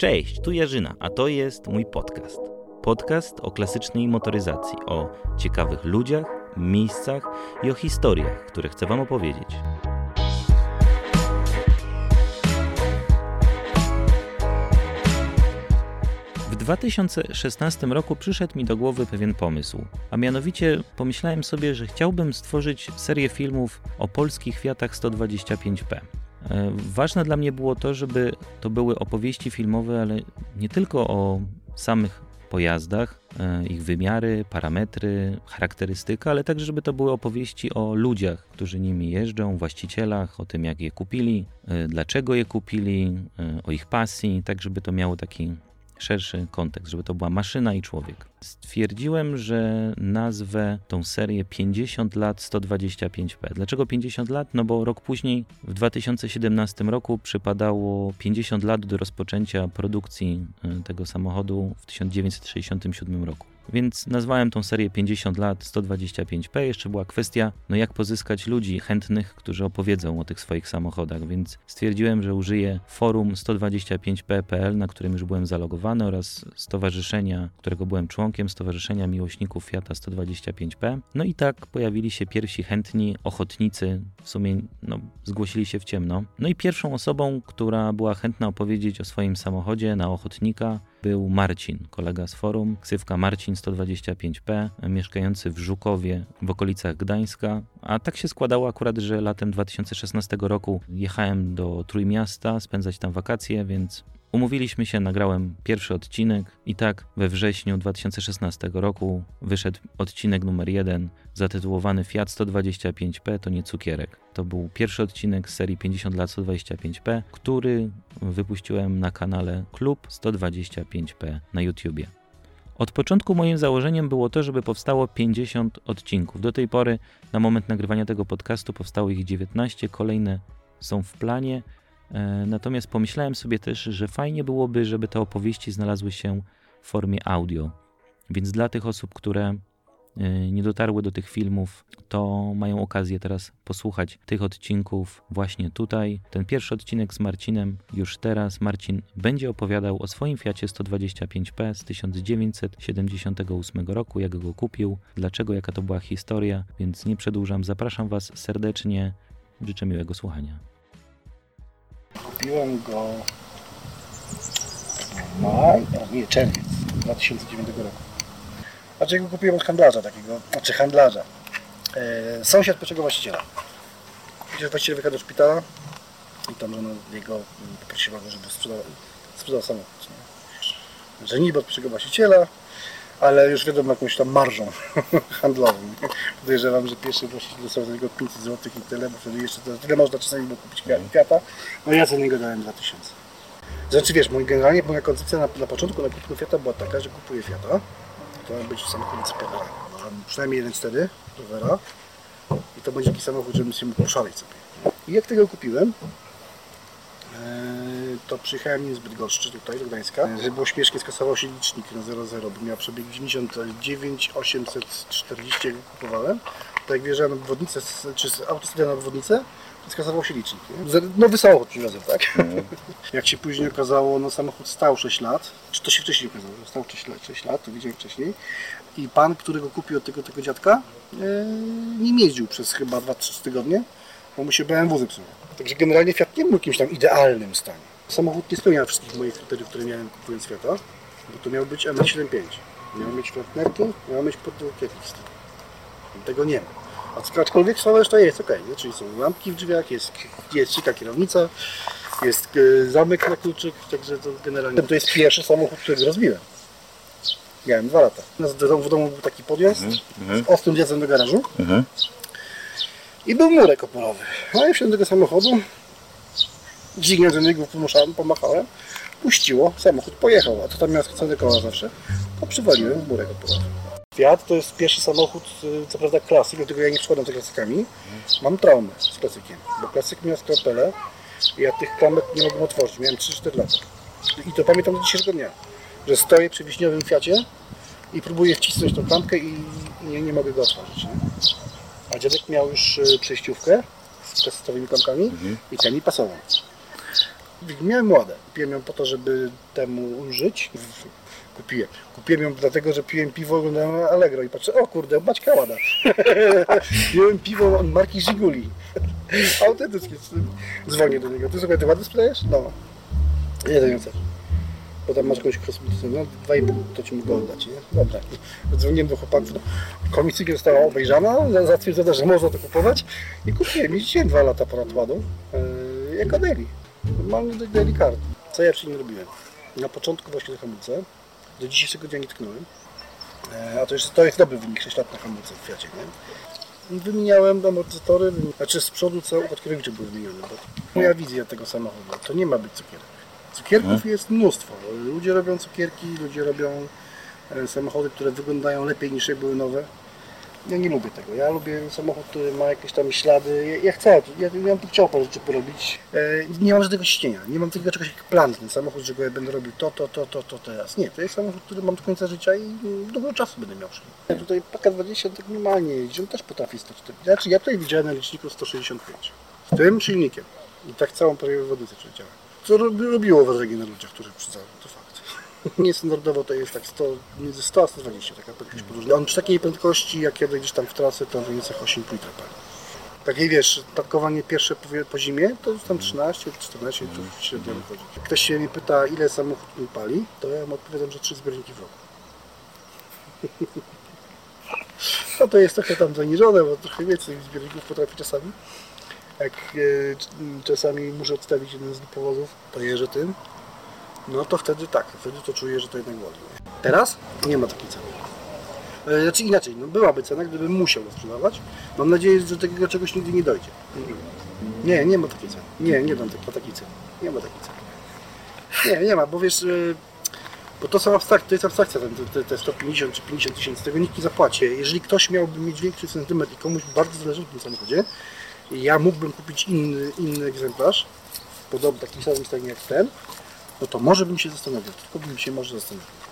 Cześć, tu Jarzyna, a to jest mój podcast. Podcast o klasycznej motoryzacji, o ciekawych ludziach, miejscach i o historiach, które chcę Wam opowiedzieć. W 2016 roku przyszedł mi do głowy pewien pomysł, a mianowicie pomyślałem sobie, że chciałbym stworzyć serię filmów o polskich Fiatach 125P. E, ważne dla mnie było to, żeby to były opowieści filmowe, ale nie tylko o samych pojazdach, e, ich wymiary, parametry, charakterystyka, ale także, żeby to były opowieści o ludziach, którzy nimi jeżdżą, właścicielach, o tym, jak je kupili, e, dlaczego je kupili, o ich pasji, tak, żeby to miało taki szerszy kontekst, żeby to była maszyna i człowiek. Stwierdziłem, że nazwę tą serię 50 lat 125P. Dlaczego 50 lat? No bo rok później, w 2017 roku, przypadało 50 lat do rozpoczęcia produkcji e, tego samochodu w 1967 roku. Więc nazwałem tą serię 50 lat 125p. Jeszcze była kwestia, no jak pozyskać ludzi chętnych, którzy opowiedzą o tych swoich samochodach, więc stwierdziłem, że użyję forum 125p.pl, na którym już byłem zalogowany oraz stowarzyszenia, którego byłem członkiem, Stowarzyszenia Miłośników Fiata 125p. No i tak pojawili się pierwsi chętni ochotnicy, w sumie no, zgłosili się w ciemno. No i pierwszą osobą, która była chętna opowiedzieć o swoim samochodzie na ochotnika, był Marcin, kolega z forum, ksywka Marcin 125P, mieszkający w Żukowie w okolicach Gdańska. A tak się składało akurat, że latem 2016 roku jechałem do Trójmiasta spędzać tam wakacje, więc Umówiliśmy się, nagrałem pierwszy odcinek i tak we wrześniu 2016 roku wyszedł odcinek numer jeden zatytułowany Fiat 125P to nie cukierek. To był pierwszy odcinek z serii 50 lat 125P, który wypuściłem na kanale Klub 125P na YouTubie. Od początku moim założeniem było to, żeby powstało 50 odcinków. Do tej pory, na moment nagrywania tego podcastu, powstało ich 19, kolejne są w planie. E, natomiast pomyślałem sobie też, że fajnie byłoby, żeby te opowieści znalazły się w formie audio. Więc dla tych osób, które e, nie dotarły do tych filmów, to mają okazję teraz posłuchać tych odcinków właśnie tutaj. Ten pierwszy odcinek z Marcinem już teraz. Marcin będzie opowiadał o swoim Fiacie 125P z 1978 roku, jak go kupił, dlaczego, jaka to była historia, więc nie przedłużam. Zapraszam Was serdecznie. Życzę miłego słuchania. Kupiłem go maj, a nie, czerwiec 2009 roku. Znaczy go kupiłem od handlarza takiego, znaczy handlarza. E, sąsiad pierwszego właściciela. Właściciel wyjechał do szpitala i tam żona jego poprosiła go, żeby sprzedał, sprzedał samochód. Nie? Że niby od pierwszego właściciela, ale już wiadomo jakąś tam marżą handlową. Podejrzewam, że pierwszy właściciel dostał za niego 500 zł i tyle, bo wtedy jeszcze tyle można czasami było kupić kwiata. No ja za niego dałem 2000. Znaczy wiesz, mój, generalnie moja koncepcja na, na początku na kupno Fiata była taka, że kupuję Fiata. To ma być samochód CPR. Przynajmniej 1.4 Rovera. I to będzie taki samochód, żebym się mógł poszaleć sobie. I jak tego kupiłem, to przyjechałem nim z Bydgoszczy tutaj do Gdańska. Żeby było śmiesznie, skasował się licznik na 00, bo miał przebieg 99 840 kupowałem. To jak wjeżdżałem na obwodnicę, czy z autostradę na obwodnicę, skasował się licznik. Nie? Nowy samochód przywiozłem, tak? Mm. jak się później okazało, no samochód stał 6 lat, czy to się wcześniej okazało, że stał 6 lat, 6 lat, to widziałem wcześniej. I pan, który go kupił od tego, tego dziadka, yy, nim jeździł przez chyba 2-3 tygodnie, bo mu się BMW zepsuło. Także generalnie Fiat nie był w jakimś tam idealnym stanie. Samochód nie spełniał wszystkich moich kryteriów, które miałem kupując Fiata, bo to miał być M75. Miał mieć flatnerki, miał mieć podłokietnik Tego nie ma. Aczkolwiek cała reszta jest ok, nie? czyli są lampki w drzwiach, jest, jest cika kierownica, jest e, zamek na kluczyk, także to generalnie to jest pierwszy samochód, który rozbiłem. Miałem dwa lata. W domu był taki podjazd mhm, z ostrym wjazdem do garażu mhm. i był murek oporowy. No i wsiadłem do tego samochodu, dźwignię do niego pomaszałem, pomachałem, puściło, samochód pojechał, a to tam miał skręcone koła zawsze, to przywaliłem w murek oporowy. Fiat to jest pierwszy samochód, y, co prawda klasyk, dlatego ja nie przykładam za klasykami. Mam traumę z klasykiem, bo klasyk miał skrapelę i ja tych klamek nie mogłem otworzyć, miałem 3-4 lata. I to pamiętam do dzisiejszego dnia, że stoję przy wiśniowym Fiacie i próbuję wcisnąć tą klamkę i nie, nie mogę go otworzyć. Nie? A dziadek miał już y, przejściówkę z kasetowymi klamkami mhm. i ten mi pasował. Miałem ładę. Kupiłem ją po to, żeby temu użyć. Kupiłem. Kupiłem ją dlatego, że piłem piwo, oglądałem Allegro i patrzę, o kurde, baćka łada. piłem piwo marki Żiguli. Autentyczne. Dzwonię do niego. Ty sobie te łady sprzedajesz? No. Nie, to nie chcę. Bo tam masz jakąś kosmetyczną, no 2,5 to ci mogę oddać, nie? Dobra. Dzwoniłem do chłopaków, no, komisja została obejrzana, za- zatwierdzona, że można to kupować i kupiłem. I dzisiaj dwa lata ponad ładą, yy, jako daily. Normalny daily card. Co ja nim robiłem? Na początku właśnie te hamulce, do dzisiejszego dnia nie tknąłem. E, A to jest, to jest dobry wynik, 6 lat na hamulce w Fiacie, nie? Wymieniałem amortyzatory, znaczy z przodu cały układ kierowniczy był wymieniony. Bo moja wizja tego samochodu to nie ma być cukierek. Cukierków jest mnóstwo. Ludzie robią cukierki, ludzie robią e, samochody, które wyglądają lepiej niż jak były nowe. Ja nie lubię tego. Ja lubię samochód, który ma jakieś tam ślady. Ja, ja chcę, ja, ja bym chciał parę rzeczy porobić. E, nie mam żadnego ścienia, nie mam takiego czegoś jak plan ten samochód, że go ja będę robił to, to, to, to, to teraz. Nie, to jest samochód, który mam do końca życia i dużo czasu będę miał. Ja tutaj Paka 20 tak normalnie jeździ, on też potrafi 140. Znaczy ja tutaj widziałem na liczniku 165. Z tym silnikiem. I tak całą prawie wodnicę przeleciałem. Co robi, robiło wrażenie na ludziach, którzy przydały, to fakt. Niestandardowo to jest tak 100, między 100 a 120, taka prędkość podróżna. On przy takiej prędkości, jak jadę gdzieś tam w trasę, to w granicach 8,5 litra pali. Takie wiesz, tankowanie pierwsze po, po zimie, to już tam 13, 14, to średnio wychodzi. Jak ktoś się mnie pyta, ile samochód mi pali, to ja mu odpowiadam, że 3 zbiorniki w roku. No to jest trochę tam zaniżone, bo trochę więcej zbiorników potrafi czasami. Jak e, czasami muszę odstawić jeden z powozów, to jeżdżę tym, no to wtedy tak, wtedy to czuję, że to jednak boli. Teraz nie ma takiej ceny. E, Znaczy inaczej, no byłaby cena, gdybym musiał go sprzedawać. Mam nadzieję, że do takiego czegoś nigdy nie dojdzie. Nie, nie ma takiej ceny. Nie, nie dam tak- takiej ceny. Nie ma takiej ceny. Nie, nie ma, bo wiesz, e, bo to są abstrak, to jest abstrakcja, te, te 150 czy 50 tysięcy, tego nikt nie zapłaci. Jeżeli ktoś miałby mieć większy sentyment i komuś bardzo zależy na tym samochodzie, ja mógłbym kupić inny, inny egzemplarz, podobny taki sam stanie jak ten, no to może bym się zastanowił, tylko bym się może zastanowił.